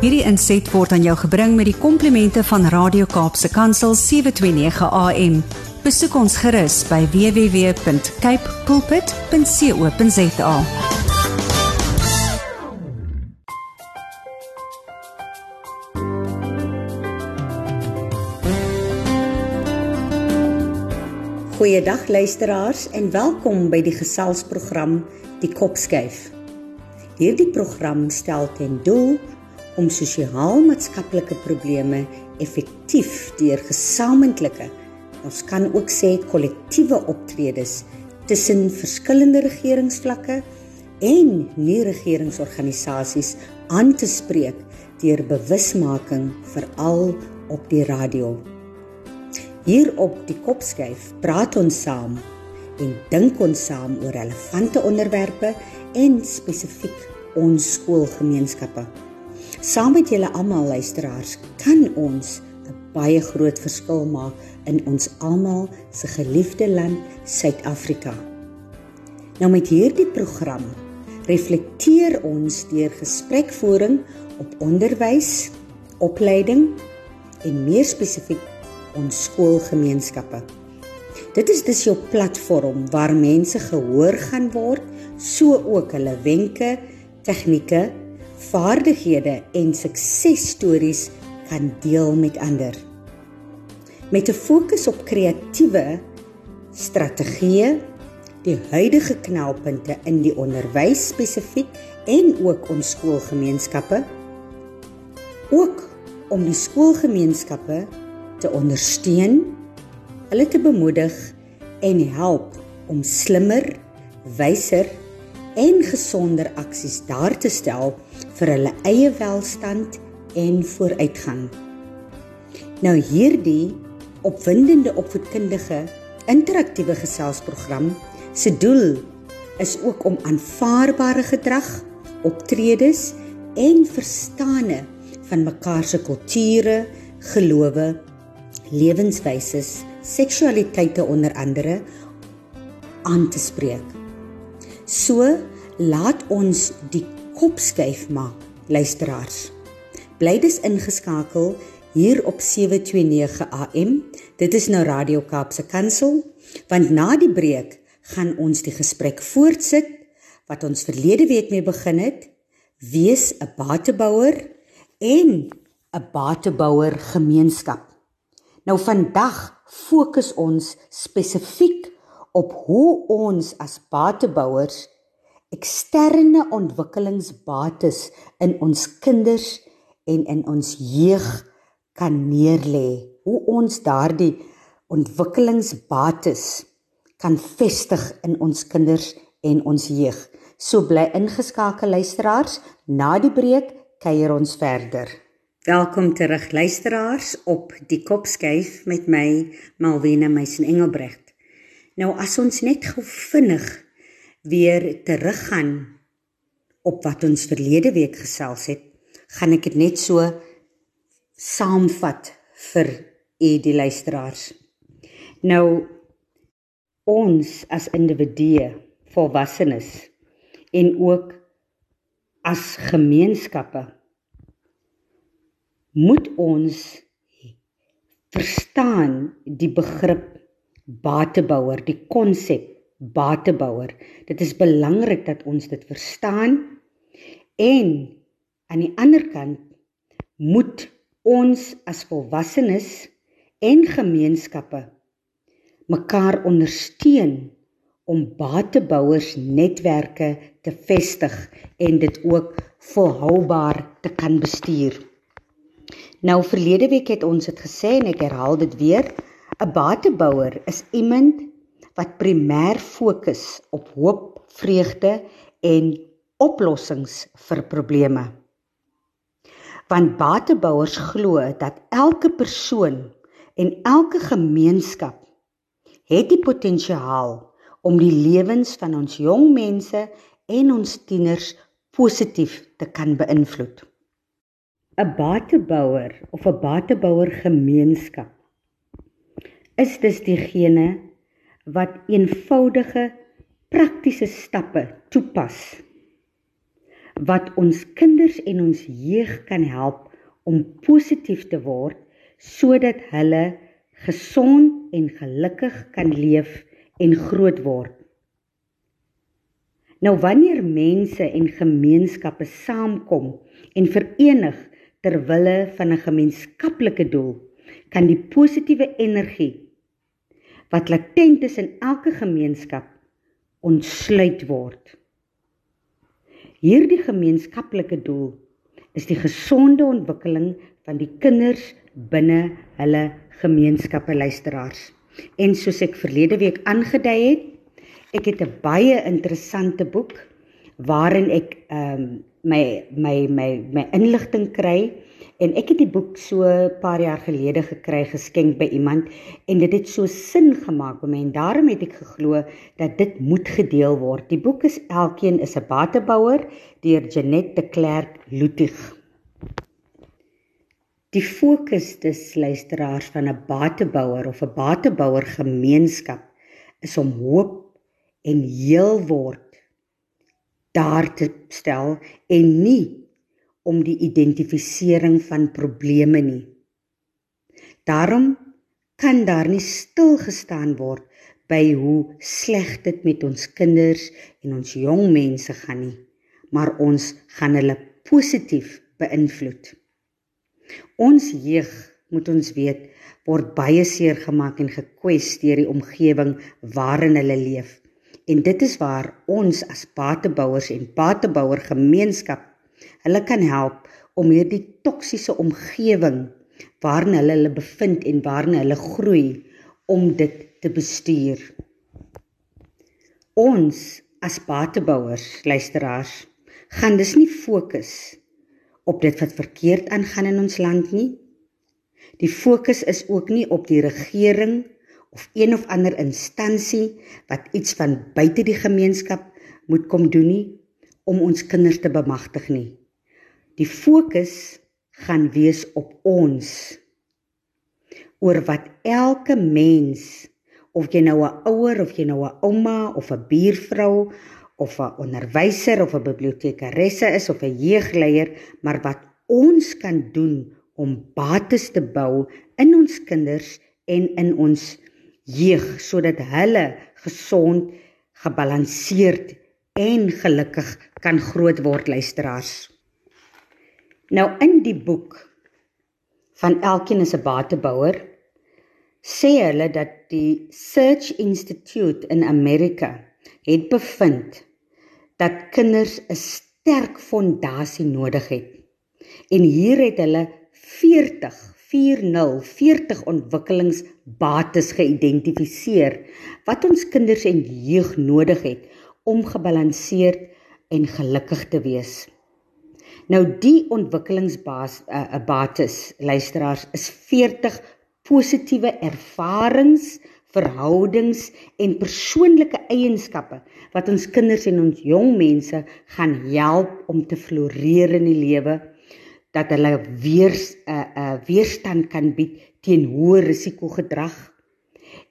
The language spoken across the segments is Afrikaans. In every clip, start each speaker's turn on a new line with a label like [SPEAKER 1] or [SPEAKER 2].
[SPEAKER 1] Hierdie inset word aan jou gebring met die komplimente van Radio Kaapse Kansel 729 AM. Besoek ons gerus by www.cape pulpit.co.za.
[SPEAKER 2] Goeiedag luisteraars en welkom by die geselsprogram Die Kopskuif. Hierdie program stel ten doel om sosiaal-maatskaplike probleme effektief deur gesamentlike, ons kan ook sê kollektiewe optredes tussen verskillende regeringsvlakke en nie-regeringsorganisasies aan te spreek deur bewusmaking veral op die radio. Hier op die Kopskyf praat ons saam en dink ons saam oor relevante onderwerpe en spesifiek ons skoolgemeenskappe. Saam met julle almal luisteraars kan ons 'n baie groot verskil maak in ons almal se geliefde land Suid-Afrika. Nou met hierdie program reflekteer ons deur gesprekvoering op onderwys, opleiding en meer spesifiek ons skoolgemeenskappe. Dit is dus jou platform waar mense gehoor gaan word, so ook hulle wenke, tegnieke, vaardighede en suksesstories kan deel met ander. Met 'n fokus op kreatiewe strategieë, die huidige knelpunte in die onderwys spesifiek en ook ons skoolgemeenskappe, ook om die skoolgemeenskappe te ondersteun, hulle te bemoedig en help om slimmer, wyser en gesonder aksies daar te stel vir hulle eie welstand en vooruitgang. Nou hierdie opwindende opvoedkundige interaktiewe geselsprogram se doel is ook om aanvaarbare gedrag, optredes en verstande van mekaar se kulture, gelowe lewenswyse, seksualiteite onder andere aan te spreek. So laat ons die kop skuif maak, luisteraars. Bly dus ingeskakel hier op 729 AM. Dit is nou Radio Kaapse Kansel, want na die breek gaan ons die gesprek voortsit wat ons verlede week mee begin het. Wees 'n batebouer en 'n batebouer gemeenskap. Nou vandag fokus ons spesifiek op hoe ons as batebouers eksterne ontwikkelingsbates in ons kinders en in ons jeug kan neerlê. Hoe ons daardie ontwikkelingsbates kan vestig in ons kinders en ons jeug. So bly ingeskakel luisteraars, na die breek kuier ons verder. Welkom terug luisteraars op die Kopskyf met my Malwena Meisen Engelbrecht. Nou as ons net gou vinnig weer teruggaan op wat ons verlede week gesels het, gaan ek dit net so saamvat vir u die luisteraars. Nou ons as individue, volwassenes en ook as gemeenskappe moet ons verstaan die begrip batebouer, die konsep batebouer. Dit is belangrik dat ons dit verstaan en aan die ander kant moet ons as volwassenes en gemeenskappe mekaar ondersteun om batebouers netwerke te vestig en dit ook volhoubaar te kan bestuur. Nou verlede week het ons dit gesê en ek herhaal dit weer. 'n Batebouer is iemand wat primêr fokus op hoop, vreugde en oplossings vir probleme. Want batebouers glo dat elke persoon en elke gemeenskap het die potensiaal om die lewens van ons jong mense en ons tieners positief te kan beïnvloed. 'n batebouer of 'n batebouer gemeenskap is dis diegene wat eenvoudige praktiese stappe toepas wat ons kinders en ons jeug kan help om positief te word sodat hulle gesond en gelukkig kan leef en groot word. Nou wanneer mense en gemeenskappe saamkom en verenig ter wille van 'n gemeenskaplike doel, kan die positiewe energie wat latent is in elke gemeenskap ontsluit word. Hierdie gemeenskaplike doel is die gesonde ontwikkeling van die kinders binne hulle gemeenskappe luisteraars. En soos ek verlede week aangedui het, ek het 'n baie interessante boek waarin ek ehm um, my my my my inligting kry en ek het die boek so 'n paar jaar gelede gekry geskenk by iemand en dit het so sin gemaak vir my en daarom het ek geglo dat dit moet gedeel word. Die boek is Elkeen is 'n batebouer deur Janet de Klerk Lutig. Die fokus des luisteraars van 'n batebouer of 'n batebouer gemeenskap is om hoop en heel word daar te stel en nie om die identifisering van probleme nie. Daarom kan daar nie stil gestaan word by hoe sleg dit met ons kinders en ons jong mense gaan nie, maar ons gaan hulle positief beïnvloed. Ons jeug, moet ons weet, word baie seer gemaak en gekwes deur die omgewing waarin hulle leef. En dit is waar ons as patebouers en patebouer gemeenskap hulle kan help om hierdie toksiese omgewing waarin hulle hulle bevind en waarin hulle groei om dit te bestuur. Ons as patebouers, luisteraars, gaan dus nie fokus op dit wat verkeerd aangaan in ons land nie. Die fokus is ook nie op die regering of een of ander instansie wat iets van buite die gemeenskap moet kom doen nie om ons kinders te bemagtig nie. Die fokus gaan wees op ons oor wat elke mens of jy nou 'n ouer of jy nou 'n ouma of 'n buurvrou of 'n onderwyser of 'n bibliotekaresse is of 'n jeugleier, maar wat ons kan doen om bates te bou in ons kinders en in ons jeug sodat hulle gesond, gebalanseerd en gelukkig kan groot word luisteraars. Nou in die boek van elkeen is 'n batebouer sê hulle dat die Search Institute in Amerika het bevind dat kinders 'n sterk fondasie nodig het. En hier het hulle 40 40 ontwikkelingsbates geïdentifiseer wat ons kinders en jeug nodig het om gebalanseerd en gelukkig te wees. Nou die ontwikkelingsbates uh, luisteraars is 40 positiewe ervarings, verhoudings en persoonlike eienskappe wat ons kinders en ons jong mense gaan help om te floreer in die lewe dat hulle weer 'n uh, eh, uh, eh, weerstand kan bied teen hoë risiko gedrag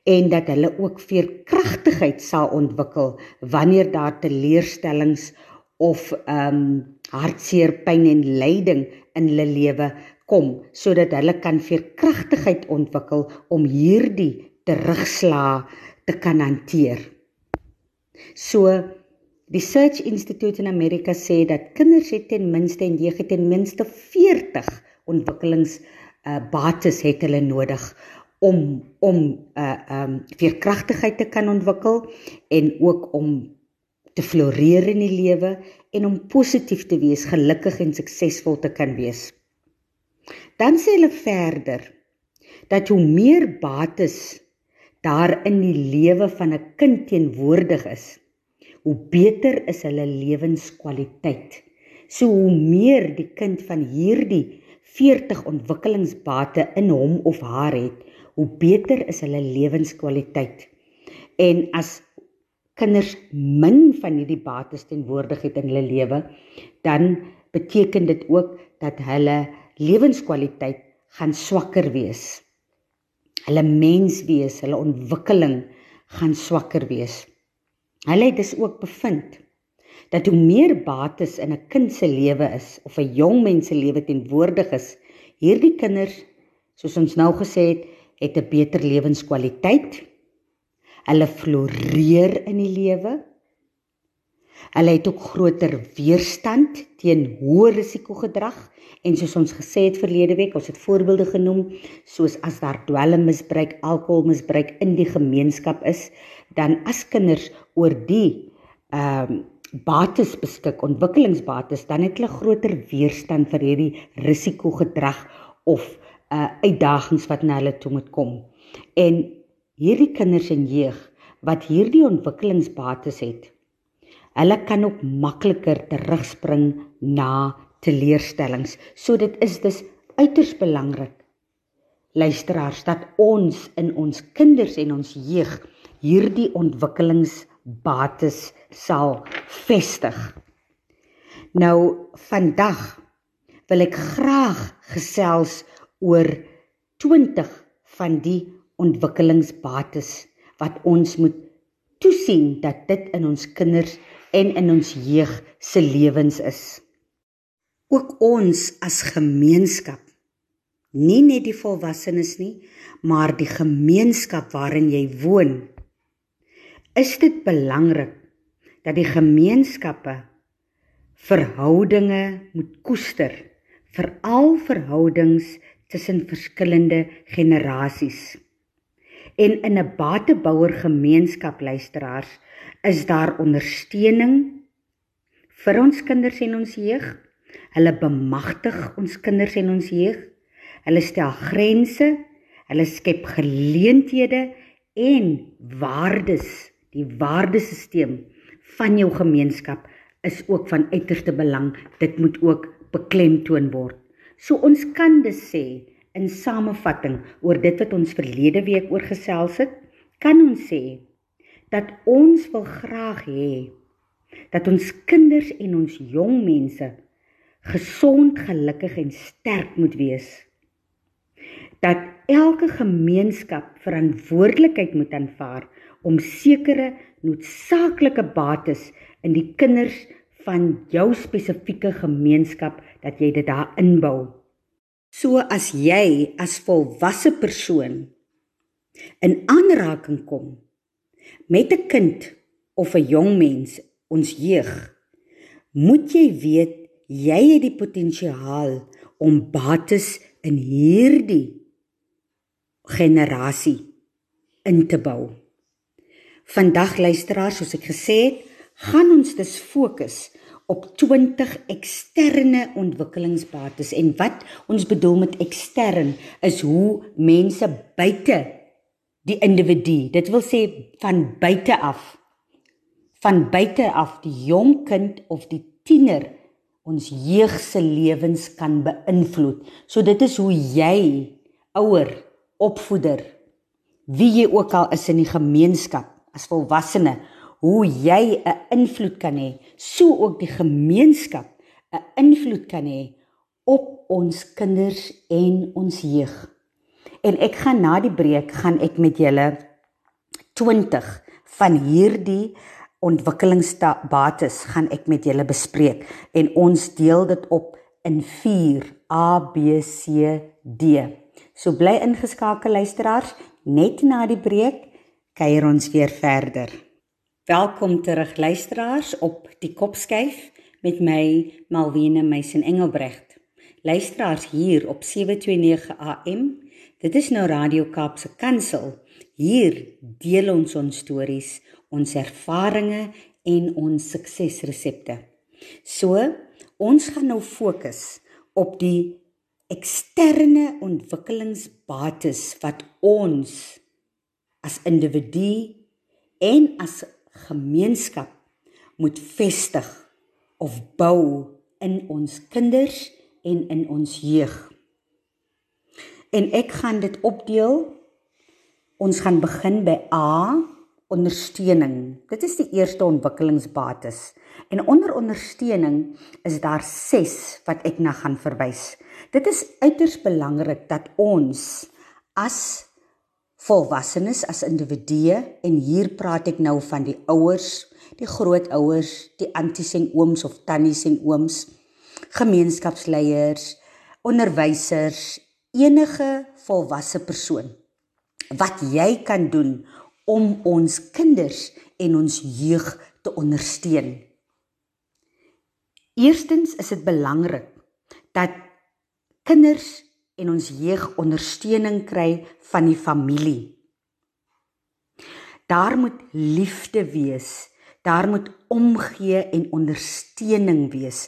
[SPEAKER 2] en dat hulle ook veerkragtigheid sal ontwikkel wanneer daar teleurstellings of ehm um, hartseer pyn en lyding in hulle lewe kom sodat hulle kan veerkragtigheid ontwikkel om hierdie terugslag te kan hanteer. So Die Search Institute in Amerika sê dat kinders het ten minste en jeug het ten minste 40 ontwikkelings uh bates het hulle nodig om om uh um veerkragtigheid te kan ontwikkel en ook om te floreer in die lewe en om positief te wees, gelukkig en suksesvol te kan wees. Dan sê hulle verder dat hoe meer bates daar in die lewe van 'n kind teenwoordig is, hoe beter is hulle lewenskwaliteit. So hoe meer die kind van hierdie 40 ontwikkelingsbate in hom of haar het, hoe beter is hulle lewenskwaliteit. En as kinders min van hierdie bates teenwoordig het in hulle lewe, dan beteken dit ook dat hulle lewenskwaliteit gaan swakker wees. Hulle menswees, hulle ontwikkeling gaan swakker wees. Hulle het dus ook bevind dat hoe meer bates in 'n kind se lewe is of 'n jong mens se lewe teenwoordig is, hierdie kinders, soos ons nou gesê het, het 'n beter lewenskwaliteit. Hulle floreer in die lewe. Hulle het ook groter weerstand teen hoë risiko gedrag en soos ons gesê het verlede week, ons het voorbeelde genoem, soos as daar dwelmmisbruik, alkoholmisbruik in die gemeenskap is, dan as kinders oor die ehm um, bates beskik, ontwikkelingsbates, dan het hulle groter weerstand vir hierdie risikogedrag of uh uitdagings wat na hulle toe moet kom. En hierdie kinders en jeug wat hierdie ontwikkelingsbates het, hulle kan ook makliker terugspring na teleurstellings. So dit is dus uiters belangrik luisteraars dat ons in ons kinders en ons jeug hierdie ontwikkelings bates sal vestig. Nou vandag wil ek graag gesels oor 20 van die ontwikkelingsbates wat ons moet toesien dat dit in ons kinders en in ons jeug se lewens is. Ook ons as gemeenskap nie net die volwassenes nie, maar die gemeenskap waarin jy woon is dit belangrik dat die gemeenskappe verhoudinge moet koester, veral verhoudings tussen verskillende generasies. En in 'n batebouer gemeenskap luisteraars is daar ondersteuning vir ons kinders en ons jeug. Hulle bemagtig ons kinders en ons jeug. Hulle stel grense, hulle skep geleenthede en waardes Die waardesisteem van jou gemeenskap is ook van uiterste belang. Dit moet ook beklemtoon word. So ons kan dus sê in samevatting oor dit wat ons verlede week oor gesels het, kan ons sê dat ons wil graag hê dat ons kinders en ons jong mense gesond, gelukkig en sterk moet wees. Dat elke gemeenskap verantwoordelikheid moet aanvaar om sekere noodsaaklike bates in die kinders van jou spesifieke gemeenskap dat jy dit daar inbou. So as jy as volwasse persoon in aanraking kom met 'n kind of 'n jong mens, ons jeug, moet jy weet jy het die potensiaal om bates in hierdie generasie in te bou. Vandag luisteraars, soos ek gesê het, gaan ons dus fokus op 20 eksterne ontwikkelingsbates en wat ons bedoel met ekstern is hoe mense buite die individu, dit wil sê van buite af van buite af die jong kind of die tiener ons jeug se lewens kan beïnvloed. So dit is hoe jy ouer opvoeder wie jy ook al is in die gemeenskap as volwassene hoe jy 'n invloed kan hê, so ook die gemeenskap 'n invloed kan hê op ons kinders en ons jeug. En ek gaan na die breek gaan ek met julle 20 van hierdie ontwikkelingsbates gaan ek met julle bespreek en ons deel dit op in 4 A B C D. So bly ingeskakel luisteraars net na die breek kuier ons weer verder. Welkom terug luisteraars op die Kopskyf met my Malwena Meisen Engelbrecht. Luisteraars hier op 729 AM. Dit is nou Radio Kaapse Kansel. Hier deel ons ons stories, ons ervarings en ons suksesresepte. So, ons gaan nou fokus op die eksterne ontwikkelingsbates wat ons as individu en as gemeenskap moet vestig of bou in ons kinders en in ons jeug. En ek gaan dit opdeel. Ons gaan begin by A, ondersteuning. Dit is die eerste ontwikkelingsbates. En onder ondersteuning is daar 6 wat ek na gaan verwys. Dit is uiters belangrik dat ons as volwassenes as individue en hier praat ek nou van die ouers, die grootouers, die anties en ooms of tannies en ooms, gemeenskapsleiers, onderwysers, enige volwasse persoon wat jy kan doen om ons kinders en ons jeug te ondersteun. Eerstens is dit belangrik dat kinders en ons jeug ondersteuning kry van die familie. Daar moet liefde wees, daar moet omgee en ondersteuning wees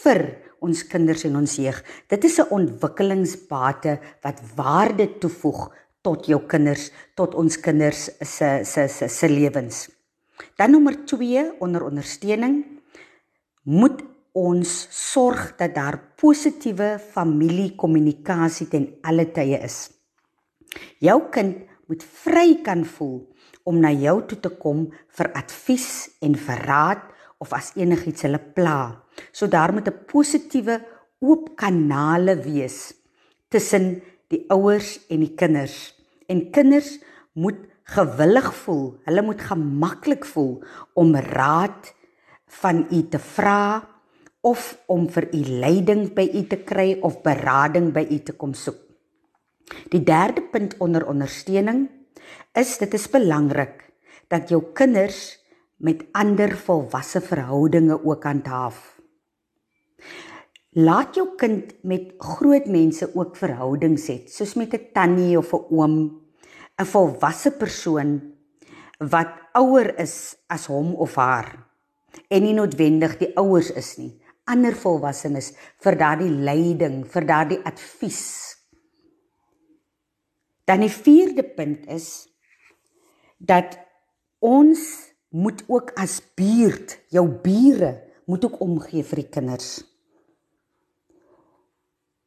[SPEAKER 2] vir ons kinders en ons jeug. Dit is 'n ontwikkelingsbate wat waarde toevoeg tot jou kinders, tot ons kinders se se se se lewens. Dan nommer 2 onder ondersteuning moet ons sorg dat daar positiewe familiekommunikasie ten alle tye is. Jou kind moet vry kan voel om na jou toe te kom vir advies en vir raad of as enigiets hulle pla. So daar moet 'n positiewe oop kanale wees tussen die ouers en die kinders. En kinders moet gewillig voel, hulle moet gemaklik voel om raad van u te vra of om vir u leiding by u te kry of berading by u te kom soek. Die derde punt onder ondersteuning is dit is belangrik dat jou kinders met ander volwasse verhoudinge ook handhaaf. Laat jou kind met groot mense ook verhoudings hê, soos met 'n tannie of 'n oom, 'n volwasse persoon wat ouer is as hom of haar en nie noodwendig die ouers is nie ander volwassenes vir daardie leiding, vir daardie advies. Dan die vierde punt is dat ons moet ook as buurt, jou bure, moet ook omgee vir die kinders.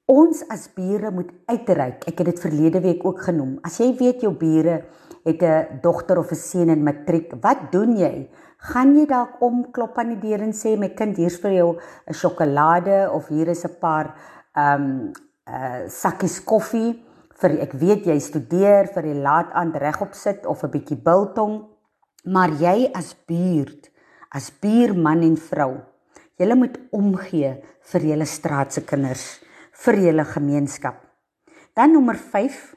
[SPEAKER 2] Ons as bure moet uitreik. Ek het dit verlede week ook genoem. As jy weet jou bure het 'n dogter of 'n seun in matriek, wat doen jy? gaan jy dalk om klop aan die deur en sê my kind hier's vir jou 'n sjokolade of hier is 'n paar ehm um, uh sakkies koffie vir ek weet jy studeer vir die laat aand regop sit of 'n bietjie biltong maar jy as buurt as buurman en vrou jy moet omgee vir julle straat se kinders vir julle gemeenskap dan nommer 5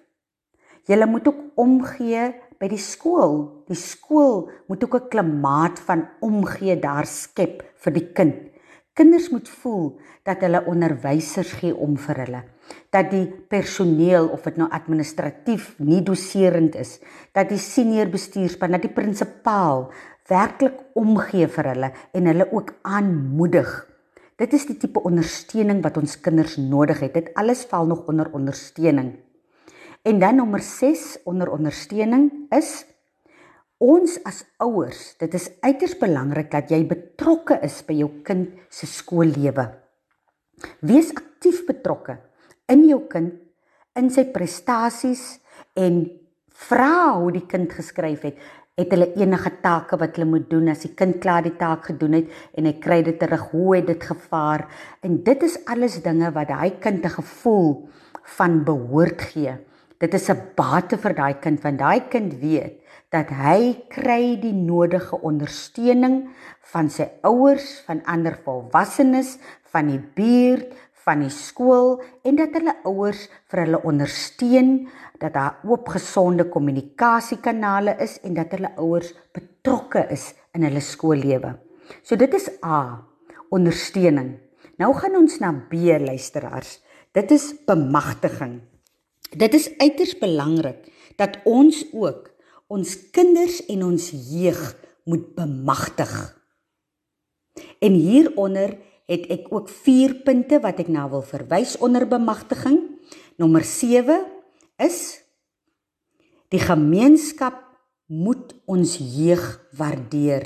[SPEAKER 2] jy moet ook omgee by die skool. Die skool moet ook 'n klimaat van omgee daar skep vir die kind. Kinders moet voel dat hulle onderwysers gee om vir hulle. Dat die personeel of dit nou administratief nie doserend is, dat die senior bestuurspan, dat die prinsipaal werklik omgee vir hulle en hulle ook aanmoedig. Dit is die tipe ondersteuning wat ons kinders nodig het. Dit alles val nog onder ondersteuning. En dan nommer 6 onder ondersteuning is ons as ouers, dit is uiters belangrik dat jy betrokke is by jou kind se skoollewe. Wees aktief betrokke in jou kind in sy prestasies en vra hoe die kind geskryf het. Het hulle enige take wat hulle moet doen as die kind klaar die taak gedoen het en hy kry dit terug, hoe het dit gevaar? En dit is alles dinge wat daai kind 'n gevoel van behoort gee. Dit is 'n bate vir daai kind want daai kind weet dat hy kry die nodige ondersteuning van sy ouers, van ander volwassenes, van die buurt, van die skool en dat hulle ouers vir hulle ondersteun dat daar oop gesonde kommunikasiekanale is en dat hulle ouers betrokke is in hulle skoollewe. So dit is A, ondersteuning. Nou gaan ons na B luisteraars. Dit is bemagtiging. Dit is uiters belangrik dat ons ook ons kinders en ons jeug moet bemagtig. En hieronder het ek ook 4 punte wat ek nou wil verwys onder bemagtiging. Nommer 7 is die gemeenskap moet ons jeug waardeer.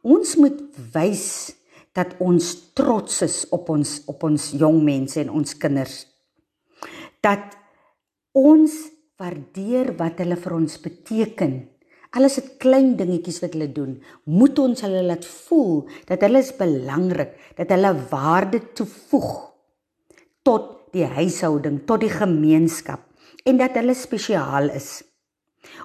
[SPEAKER 2] Ons moet wys dat ons trots is op ons op ons jong mense en ons kinders. Dat ons waardeer wat hulle vir ons beteken. Alles dit klein dingetjies wat hulle doen, moet ons hulle laat voel dat hulle is belangrik, dat hulle waarde toevoeg tot die huishouding, tot die gemeenskap en dat hulle spesiaal is.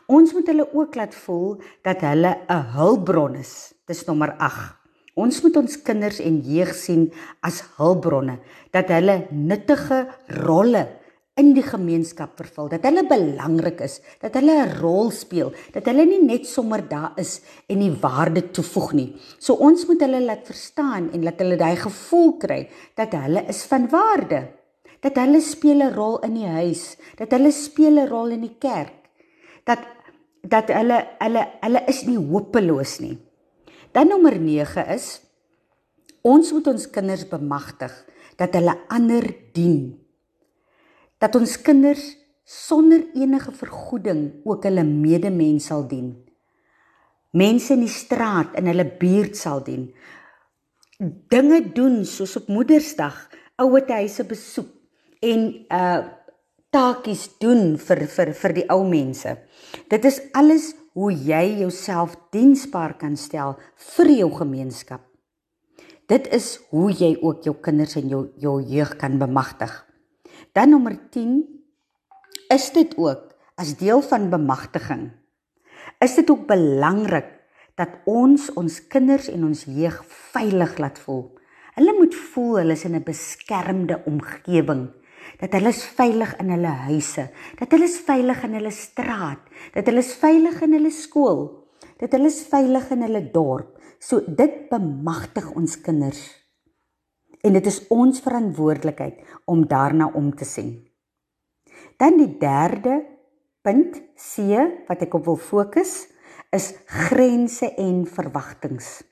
[SPEAKER 2] Ons moet hulle ook laat voel dat hulle 'n hulpbron is. Dis nommer 8. Ons moet ons kinders en jeug sien as hulpbronne, dat hulle nuttige rolle in die gemeenskap vervul, dat hulle belangrik is, dat hulle 'n rol speel, dat hulle nie net sommer daar is en nie waarde toevoeg nie. So ons moet hulle laat verstaan en laat hulle daai gevoel kry dat hulle is van waarde. Dat hulle speel 'n rol in die huis, dat hulle speel 'n rol in die kerk. Dat dat hulle hulle hulle is nie hopeloos nie. Dan nommer 9 is ons moet ons kinders bemagtig dat hulle ander dien dat ons kinders sonder enige vergoeding ook hulle medemens sal dien. Mense in die straat in hulle buurt sal dien. Dinge doen soos op Moedersdag, ouete huise besoek en uh taakies doen vir vir vir die ou mense. Dit is alles hoe jy jouself diensbaar kan stel vir jou gemeenskap. Dit is hoe jy ook jou kinders en jou jou jeug kan bemagtig. Dan nommer 10 is dit ook as deel van bemagtiging. Is dit ook belangrik dat ons ons kinders en ons jeug veilig laat voel. Hulle moet voel hulle is in 'n beskermde omgewing. Dat hulle is veilig in hulle huise, dat hulle is veilig in hulle straat, dat hulle is veilig in hulle skool, dat hulle is veilig in hulle dorp. So dit bemagtig ons kinders en dit is ons verantwoordelikheid om daarna om te sien. Dan die derde punt C wat ek op wil fokus is grense en verwagtinge.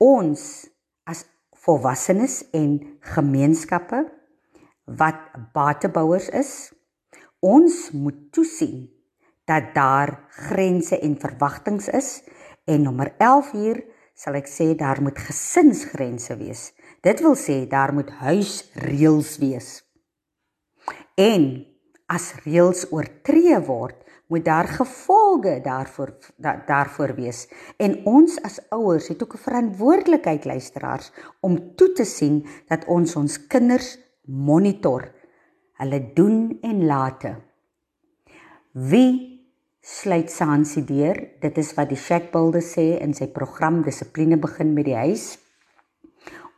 [SPEAKER 2] Ons as volwassenes en gemeenskappe wat batebouers is, ons moet toesien dat daar grense en verwagtinge is en nommer 11 hier sal ek sê daar moet gesinsgrense wees. Dit wil sê daar moet huisreëls wees. En as reëls oortree word, moet daar gevolge daarvoor da, daarvoor wees. En ons as ouers het ook 'n verantwoordelikheid luisteraars om toe te sien dat ons ons kinders monitor, hulle doen en late. Wie sluit Sansi deur. Dit is wat die Shackbuilder sê in sy program Dissipline begin met die huis.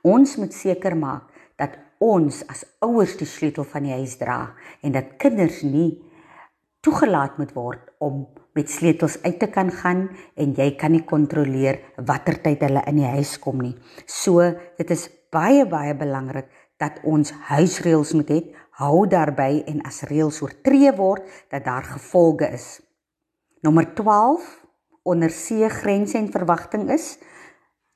[SPEAKER 2] Ons moet seker maak dat ons as ouers die sleutel van die huis dra en dat kinders nie toegelaat moet word om met sleutels uit te kan gaan en jy kan nie kontroleer watter tyd hulle in die huis kom nie. So, dit is baie baie belangrik dat ons huisreëls moet hê, hou daarby en as reëls oortree word, dat daar gevolge is. Nommer 12 onder C grense en verwagting is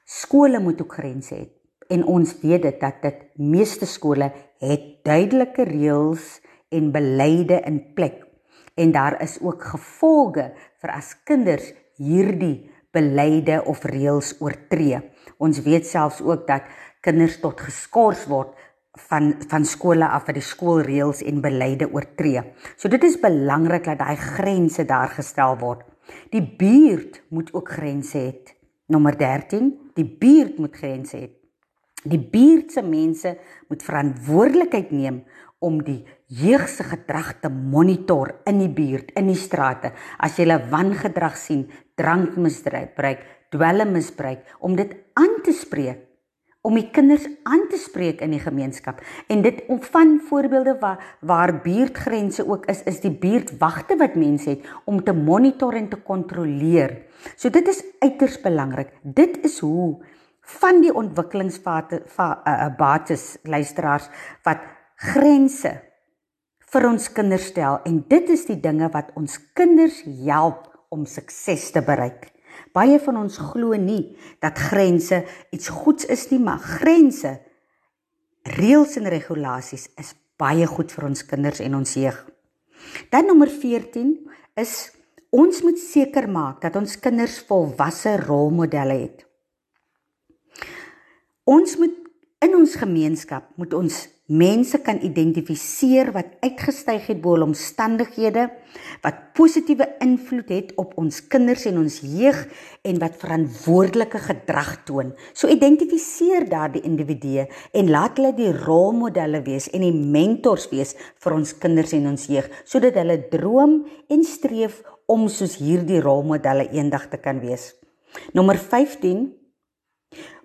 [SPEAKER 2] skole moet ook grense hê. En ons weet dit dat dit meeste skole het duidelike reëls en beleide in plek. En daar is ook gevolge vir as kinders hierdie beleide of reëls oortree. Ons weet selfs ook dat kinders tot geskort word van van skole af wat die skoolreëls en beleide oortree. So dit is belangrik dat daai grense daar gestel word. Die buurt moet ook grense hê. Nommer 13, die buurt moet grense hê. Die buurt se mense moet verantwoordelikheid neem om die jeug se gedrag te monitor in die buurt, in die strate. As jy hulle wangedrag sien, drankmisbruik, dwelmmisbruik, om dit aan te spreek om die kinders aan te spreek in die gemeenskap. En dit om van voorbeelde waar waar buurtgrense ook is, is die buurtwagte wat mense het om te monitor en te kontroleer. So dit is uiters belangrik. Dit is hoe van die ontwikkelingsfase uh, bates luisteraars wat grense vir ons kinders stel en dit is die dinge wat ons kinders help om sukses te bereik. Baie van ons glo nie dat grense iets goeds is nie, maar grense reëls en regulasies is baie goed vir ons kinders en ons jeug. Dan nommer 14 is ons moet seker maak dat ons kinders volwasse rolmodelle het. Ons moet in ons gemeenskap moet ons mense kan identifiseer wat uitgestyg het bo omstandighede wat positiewe invloed het op ons kinders en ons jeug en wat verantwoordelike gedrag toon. So identifiseer daardie individue en laat hulle die rolmodelle wees en die mentors wees vir ons kinders en ons jeug sodat hulle droom en streef om soos hierdie rolmodelle eendag te kan wees. Nommer 15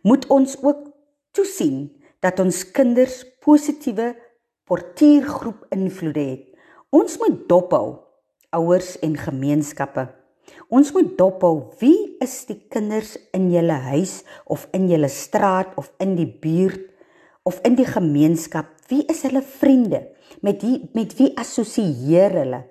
[SPEAKER 2] moet ons ook toesien dat ons kinders positiewe portuïergroep invloede het. Ons moet dophou ouers en gemeenskappe. Ons moet dophou wie is die kinders in julle huis of in julle straat of in die buurt of in die gemeenskap? Wie is hulle vriende? Met wie met wie assosieer hulle?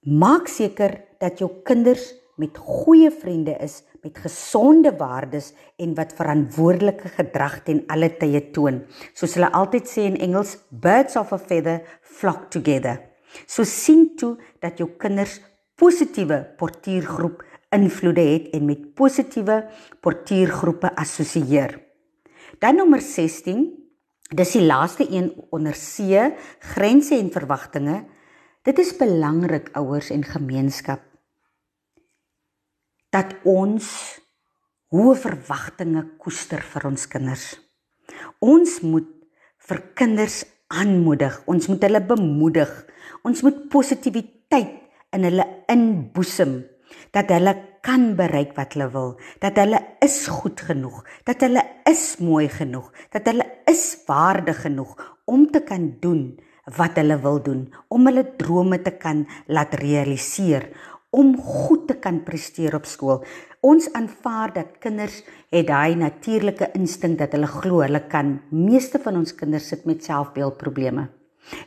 [SPEAKER 2] Maak seker dat jou kinders met goeie vriende is met gesonde waardes en wat verantwoordelike gedrag ten alle tye toon. Soos hulle altyd sê in Engels, birds of a feather flock together. So sien toe dat jou kinders positiewe portuïergroep invloede het en met positiewe portuïergroepe assosieer. Dan nommer 16, dis die laaste een onder C, grense en verwagtinge. Dit is belangrik ouers en gemeenskap dat ons hoë verwagtinge koester vir ons kinders. Ons moet vir kinders aanmoedig, ons moet hulle bemoedig. Ons moet positiwiteit in hulle inboesem dat hulle kan bereik wat hulle wil, dat hulle is goed genoeg, dat hulle is mooi genoeg, dat hulle is waardig genoeg om te kan doen wat hulle wil doen, om hulle drome te kan laat realiseer, om goed te kan presteer op skool. Ons aanvaar dat kinders het daai natuurlike instink dat hulle glo hulle kan. Meeste van ons kinders sit met selfbeeldprobleme.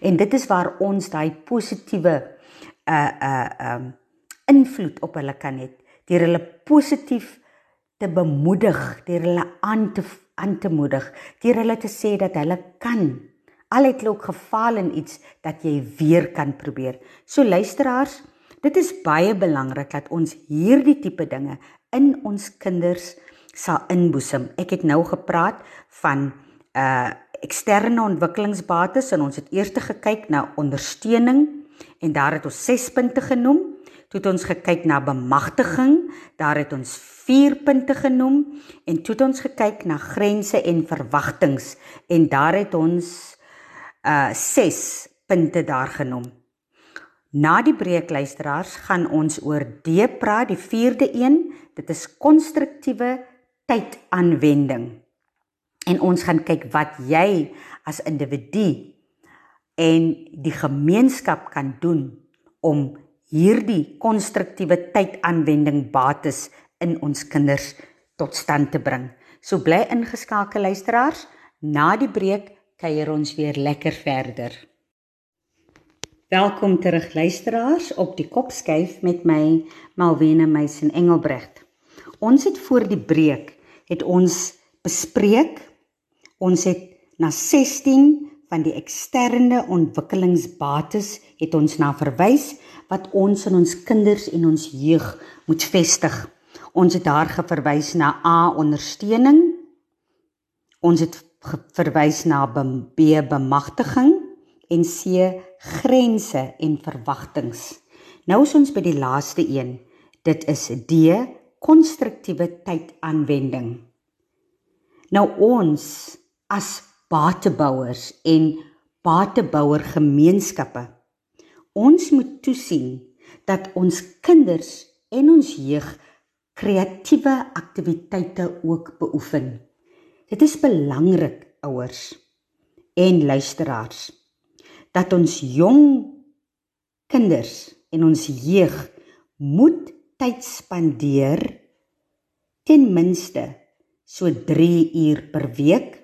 [SPEAKER 2] En dit is waar ons daai positiewe uh uh um invloed op hulle kan hê deur hulle positief te bemoedig, deur hulle aan te aan te moedig, deur hulle te sê dat hulle kan. Al het hulle ook gefaal in iets dat jy weer kan probeer. So luisteraars, Dit is baie belangrik dat ons hierdie tipe dinge in ons kinders sal inboesem. Ek het nou gepraat van uh eksterne ontwikkelingsbates en ons het eers gekyk na ondersteuning en daar het ons 6 punte genoem. Toe het ons gekyk na bemagtiging, daar het ons 4 punte genoem en toe het ons gekyk na grense en verwagtinge en daar het ons uh 6 punte daar genoem. Na die breek luisteraars gaan ons oor D praat, die 4de een. Dit is konstruktiewe tydaanwending. En ons gaan kyk wat jy as individu en die gemeenskap kan doen om hierdie konstruktiewe tydaanwending bates in ons kinders tot stand te bring. So bly ingeskakel luisteraars. Na die breek kuier ons weer lekker verder. Welkom terug luisteraars op die Kopskyf met my Malwena Meisen Engelbrecht. Ons het voor die breek het ons bespreek ons het na 16 van die eksterne ontwikkelingsbates het ons na verwys wat ons in ons kinders en ons jeug moet vestig. Ons het daar geverwys na A ondersteuning. Ons het verwys na B bemagtiging en C grense en verwagtinge. Nou is ons by die laaste een. Dit is D konstruktiewe tydaanwending. Nou ons as batebouers en batebouer gemeenskappe ons moet toesien dat ons kinders en ons jeug kreatiewe aktiwiteite ook beoefen. Dit is belangrik ouers en luisteraars dat ons jong kinders en ons jeug moet tyd spandeer ten minste so 3 uur per week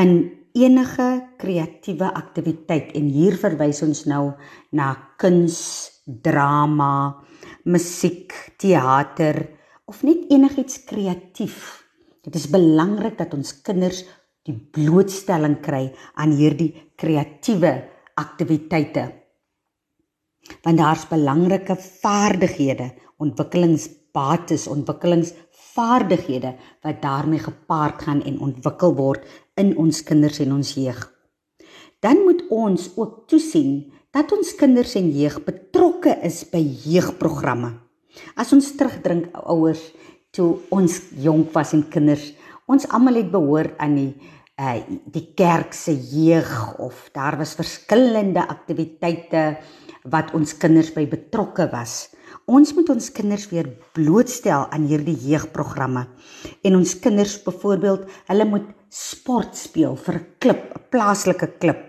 [SPEAKER 2] in enige kreatiewe aktiwiteit en hier verwys ons nou na kuns, drama, musiek, teater of net enigiets kreatief. Dit is belangrik dat ons kinders die blootstelling kry aan hierdie kreatiewe aktiwiteite. Want daar's belangrike vaardighede, ontwikkelingsbates, ontwikkelingsvaardighede vaardighede wat daarmee gepaard gaan en ontwikkel word in ons kinders en ons jeug. Dan moet ons ook toesien dat ons kinders en jeug betrokke is by jeugprogramme. As ons terugdink ouers toe ons jonk was en kinders, ons almal het behoort aan die uh die kerk se jeug of daar was verskillende aktiwiteite wat ons kinders by betrokke was. Ons moet ons kinders weer blootstel aan hierdie jeugprogramme. En ons kinders byvoorbeeld, hulle moet sport speel vir 'n klub, 'n plaaslike klub.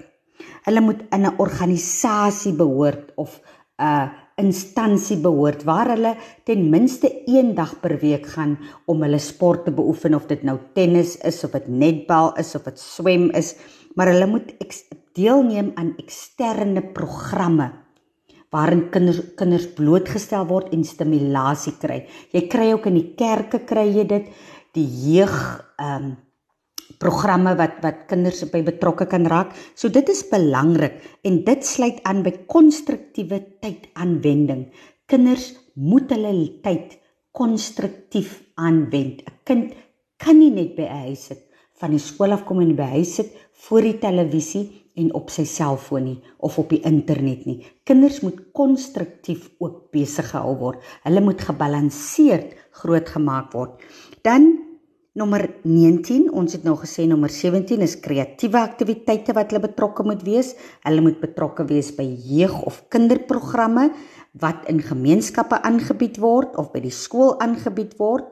[SPEAKER 2] Hulle moet in 'n organisasie behoort of 'n instansie behoort waar hulle ten minste een dag per week gaan om hulle sport te beoefen of dit nou tennis is of dit netbal is of dit swem is, maar hulle moet deelneem aan eksterne programme waarin kinders kinders blootgestel word en stimulasie kry. Jy kry ook in die kerke kry jy dit die jeug ehm um, programme wat wat kinders by betrokke kan raak. So dit is belangrik en dit sluit aan by konstruktiewe tydaanwending. Kinders moet hulle tyd konstruktief aanwend. 'n Kind kan nie net by 'n huis sit van die skool af kom en by huis sit voor die televisie en op sy selfoon nie of op die internet nie. Kinders moet konstruktief ook besig gehou word. Hulle moet gebalanseerd grootgemaak word. Dan nommer 19, ons het nou gesê nommer 17 is kreatiewe aktiwiteite wat hulle betrokke moet wees. Hulle moet betrokke wees by jeug of kinderprogramme wat in gemeenskappe aangebied word of by die skool aangebied word.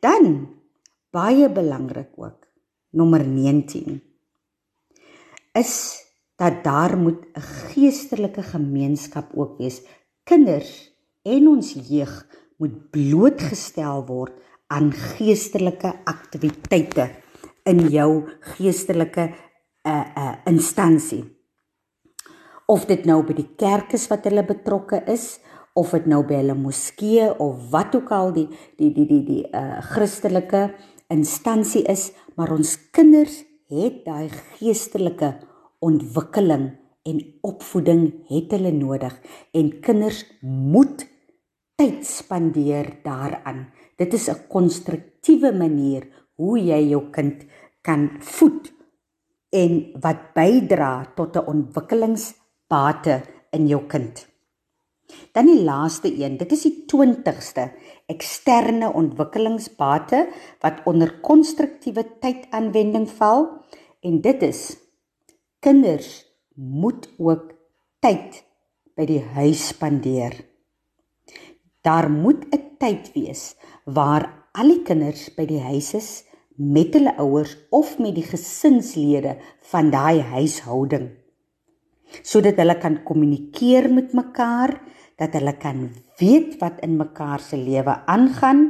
[SPEAKER 2] Dan baie belangrik ook nommer 19 is dat daar moet 'n geestelike gemeenskap ook wees. Kinders en ons jeug moet blootgestel word aan geestelike aktiwiteite in jou geestelike uh, uh, instansie. Of dit nou by die kerk is wat hulle betrokke is of dit nou by hulle moskee of wat ook al die die die die die uh Christelike instansie is, maar ons kinders het daai geestelike ontwikkeling en opvoeding het hulle nodig en kinders moet tyd spandeer daaraan. Dit is 'n konstruktiewe manier hoe jy jou kind kan voed en wat bydra tot 'n ontwikkelingsbate in jou kind. Dan die laaste een, dit is die 20ste eksterne ontwikkelingsbate wat onder konstruktiewe tydaanwending val en dit is kinders moet ook tyd by die huis spandeer. Daar moet 'n tyd wees waar al die kinders by die huis is met hulle ouers of met die gesinslede van daai huishouding sodat hulle kan kommunikeer met mekaar dat hulle kan weet wat in mekaar se lewe aangaan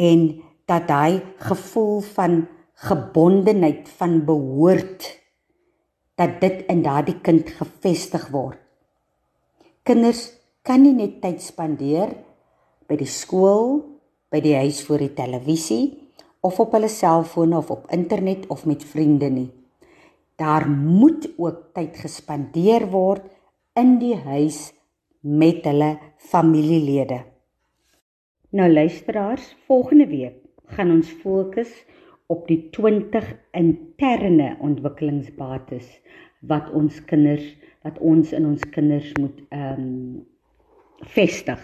[SPEAKER 2] en dat daai gevoel van gebondenheid van behoort dat dit in daardie kind gefestig word. Kinders kan nie net tyd spandeer by die skool, by die huis voor die televisie of op hulle selfone of op internet of met vriende nie. Daar moet ook tyd gespandeer word in die huis met hulle familielede. Nou luisteraars, volgende week gaan ons fokus op die 20 interne ontwikkelingsbates wat ons kinders wat ons in ons kinders moet ehm um, vestig.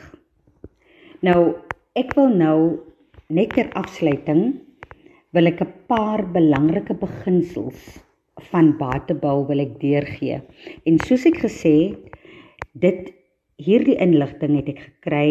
[SPEAKER 2] Nou, ek wil nou net ter afsluiting wil ek 'n paar belangrike beginsels van batebou wil ek deurgee. En soos ek gesê het, dit hierdie inligting het ek gekry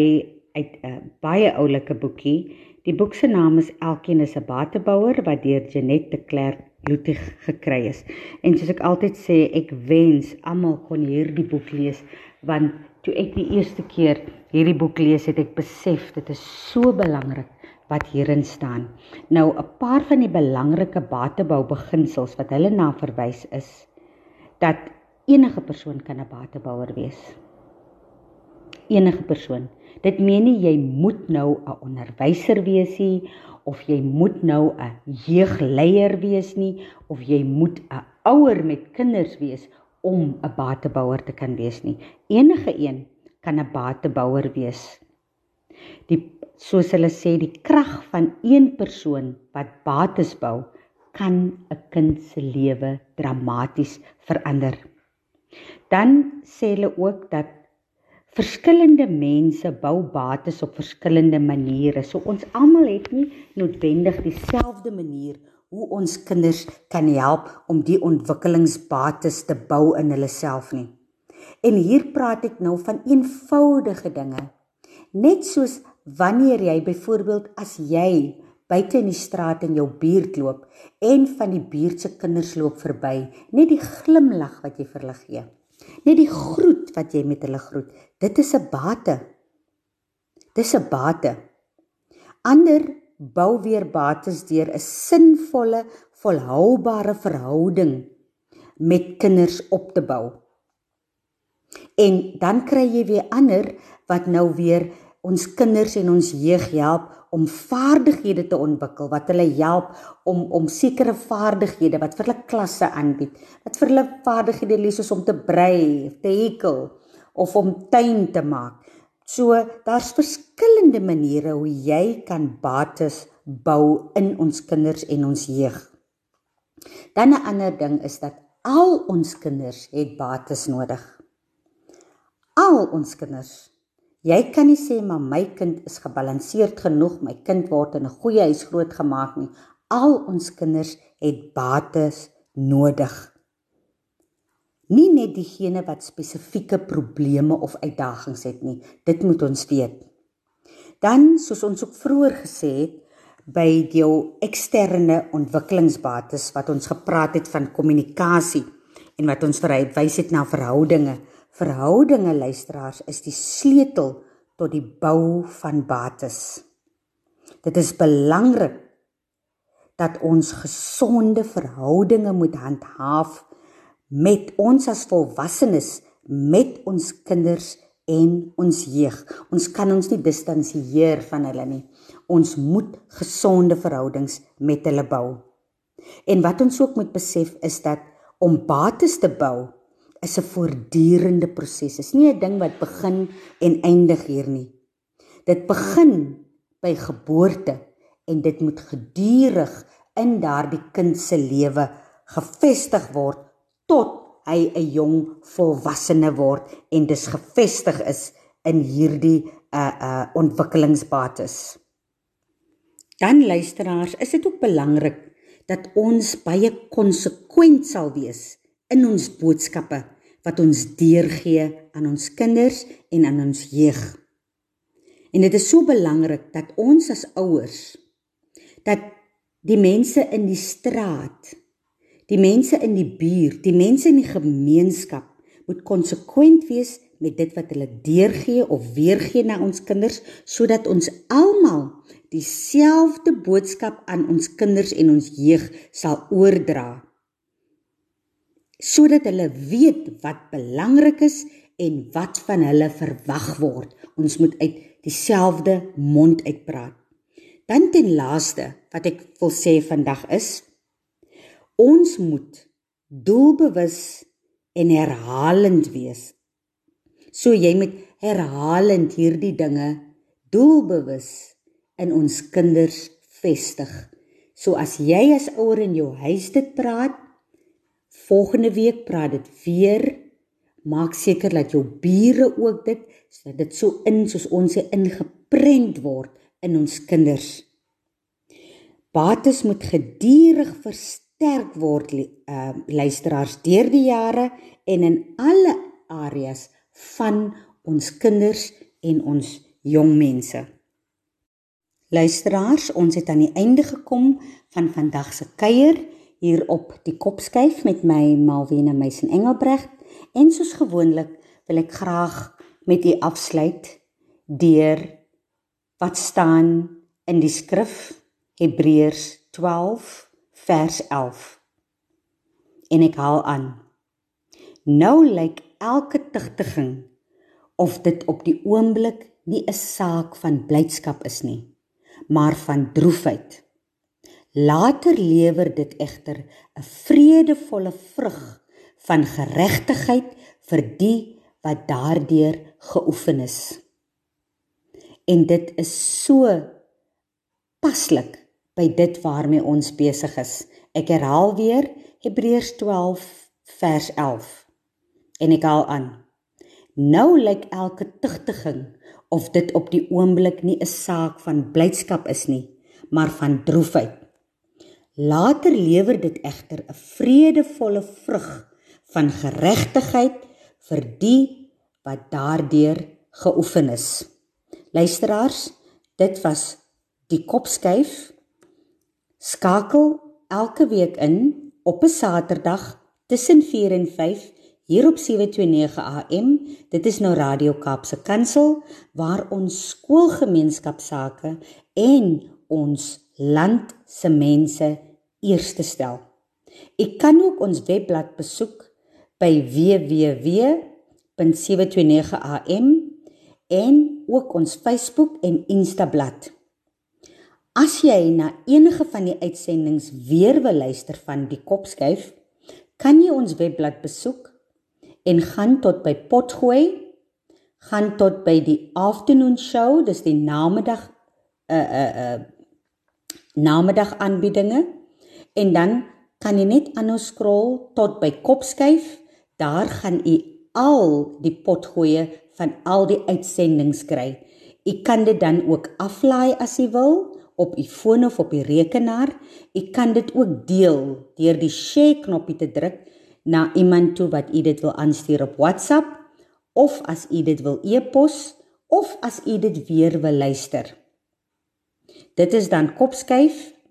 [SPEAKER 2] uit 'n baie oulike boekie. Die boek se naam is Elkeen is 'n batebouer wat deur Jeanette de Klerk Ludwig gekry is. En soos ek altyd sê, ek wens almal kon hierdie boek lees want toe ek die eerste keer hierdie boek lees het ek besef dit is so belangrik wat hierin staan. Nou 'n paar van die belangrike batebou beginsels wat hulle na verwys is dat enige persoon kan 'n batebouer wees enige persoon. Dit meen nie jy moet nou 'n onderwyser wees nie of jy moet nou 'n jeugleier wees nie of jy moet 'n ouer met kinders wees om 'n batebouer te kan wees nie. Enige een kan 'n batebouer wees. Die soos hulle sê die krag van een persoon wat bates bou kan 'n kind se lewe dramaties verander. Dan sê hulle ook dat verskillende mense bou bates op verskillende maniere. So ons almal het nie noodwendig dieselfde manier hoe ons kinders kan help om die ontwikkelingsbates te bou in hulle self nie. En hier praat ek nou van eenvoudige dinge. Net soos wanneer jy byvoorbeeld as jy buite in die straat in jou buurt loop en van die buurt se kinders loop verby, net die glimlag wat jy vir hulle gee. Net die groet wat jy met hulle groet. Dit is 'n bate. Dis 'n bate. Ander bou weer bates deur 'n sinvolle, volhoubare verhouding met kinders op te bou. En dan kry jy weer ander wat nou weer ons kinders en ons jeug help om vaardighede te ontwikkel wat hulle help om om sekere vaardighede wat vir hulle klasse aanbied wat vir hulle vaardighede lees soos om te brei te hekel of om tuin te maak. So daar's verskillende maniere hoe jy kan bates bou in ons kinders en ons jeug. Dan 'n ander ding is dat al ons kinders het bates nodig. Al ons kinders Jy kan nie sê maar my kind is gebalanseerd genoeg, my kind word in 'n goeie huis grootgemaak nie. Al ons kinders het bates nodig. Nie net diegene wat spesifieke probleme of uitdagings het nie. Dit moet ons weet. Dan, soos ons ook vroeër gesê het, by jou eksterne ontwikkelingsbates wat ons gepraat het van kommunikasie en wat ons verwys het na verhoudinge. Verhoudinge luisteraars is die sleutel tot die bou van bates. Dit is belangrik dat ons gesonde verhoudinge moet handhaaf met ons as volwassenes, met ons kinders en ons jeug. Ons kan ons nie distansieer van hulle nie. Ons moet gesonde verhoudings met hulle bou. En wat ons ook moet besef is dat om bates te bou is 'n voortdurende proses. Dit is nie 'n ding wat begin en eindig hier nie. Dit begin by geboorte en dit moet gedurig in daardie kind se lewe gevestig word tot hy 'n jong volwassene word en dis gevestig is in hierdie uh uh ontwikkelingsbates. Dan luisteraars, is dit ook belangrik dat ons baie konsekwent sal wees in ons boodskappe wat ons deurgee aan ons kinders en aan ons jeug. En dit is so belangrik dat ons as ouers dat die mense in die straat, die mense in die buurt, die mense in die gemeenskap moet konsekwent wees met dit wat hulle deurgee of weergee na ons kinders sodat ons almal dieselfde boodskap aan ons kinders en ons jeug sal oordra sodat hulle weet wat belangrik is en wat van hulle verwag word. Ons moet uit dieselfde mond uitpraat. Dan ten laaste wat ek wil sê vandag is ons moet doelbewus en herhalend wees. So jy moet herhalend hierdie dinge doelbewus in ons kinders vestig. So as jy as ouer in jou huis dit praat, Volgende week praat dit weer. Maak seker dat jou bure ook dit sodat dit so in soos ons sê ingeprent word in ons kinders. Bates moet gedurig versterk word uh luisteraars deur die jare en in alle areas van ons kinders en ons jong mense. Luisteraars, ons het aan die einde gekom van vandag se kuier hier op die kop skuif met my Malwena Meisen Engelbregt en soos gewoonlik wil ek graag met u afsluit deur wat staan in die skrif Hebreërs 12 vers 11 en ek haal aan. Nou lyk elke tigtiging of dit op die oomblik nie 'n saak van blydskap is nie maar van droefheid Later lewer dit egter 'n vredevolle vrug van geregtigheid vir die wat daardeur geoefen is. en dit is so paslik by dit waarmee ons besig is. Ek herhaal weer Hebreërs 12 vers 11. En ek haal aan. Nou lyk elke tugtiging of dit op die oomblik nie 'n saak van blydskap is nie, maar van droefheid. Later lewer dit egter 'n vredevolle vrug van geregtigheid vir die wat daardeur geoefen is. Luisteraars, dit was die kopskuif. Skakel elke week in op 'n Saterdag tussen 4 en 5 hier op 729 AM. Dit is nou Radio Kaapse Kansel waar ons skoolgemeenskapsake en ons land se mense eerste stel. Ek kan ook ons webblad besoek by www.729am en ook ons Facebook en Insta bladsy. As jy na enige van die uitsendings weer wil luister van die Kopskuif, kan jy ons webblad besoek en gaan tot by Potgooi, gaan tot by die afternoon show, dis die namiddag uh uh uh namiddag aanbiedinge en dan kan jy net aanhou scroll tot by Kopskuif, daar gaan u al die potgoeie van al die uitsendings kry. U kan dit dan ook aflaai as u wil op u foon of op die rekenaar. U kan dit ook deel deur die share knoppie te druk na iemand toe wat u dit wil aanstuur op WhatsApp of as u dit wil e-pos of as u dit weer wil luister. Dit is dan Kopskuif